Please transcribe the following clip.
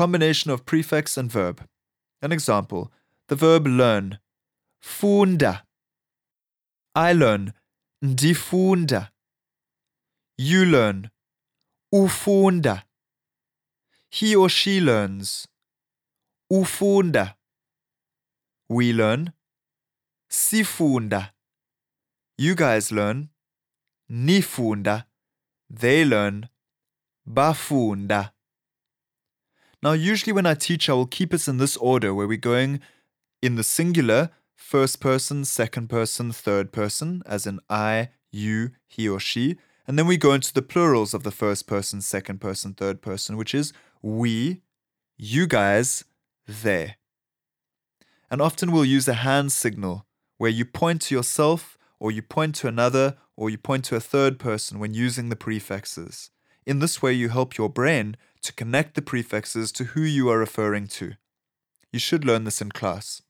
combination of prefix and verb. An example the verb learn, funda. I learn, ndifunda. You learn, ufunda. He or she learns, ufunda. We learn, sifunda. You guys learn, nifunda. They learn, bafunda. Now, usually when I teach, I will keep us in this order where we're going in the singular, first person, second person, third person, as in I, you, he or she. And then we go into the plurals of the first person, second person, third person, which is we, you guys, they. And often we'll use a hand signal where you point to yourself or you point to another or you point to a third person when using the prefixes. In this way, you help your brain to connect the prefixes to who you are referring to. You should learn this in class.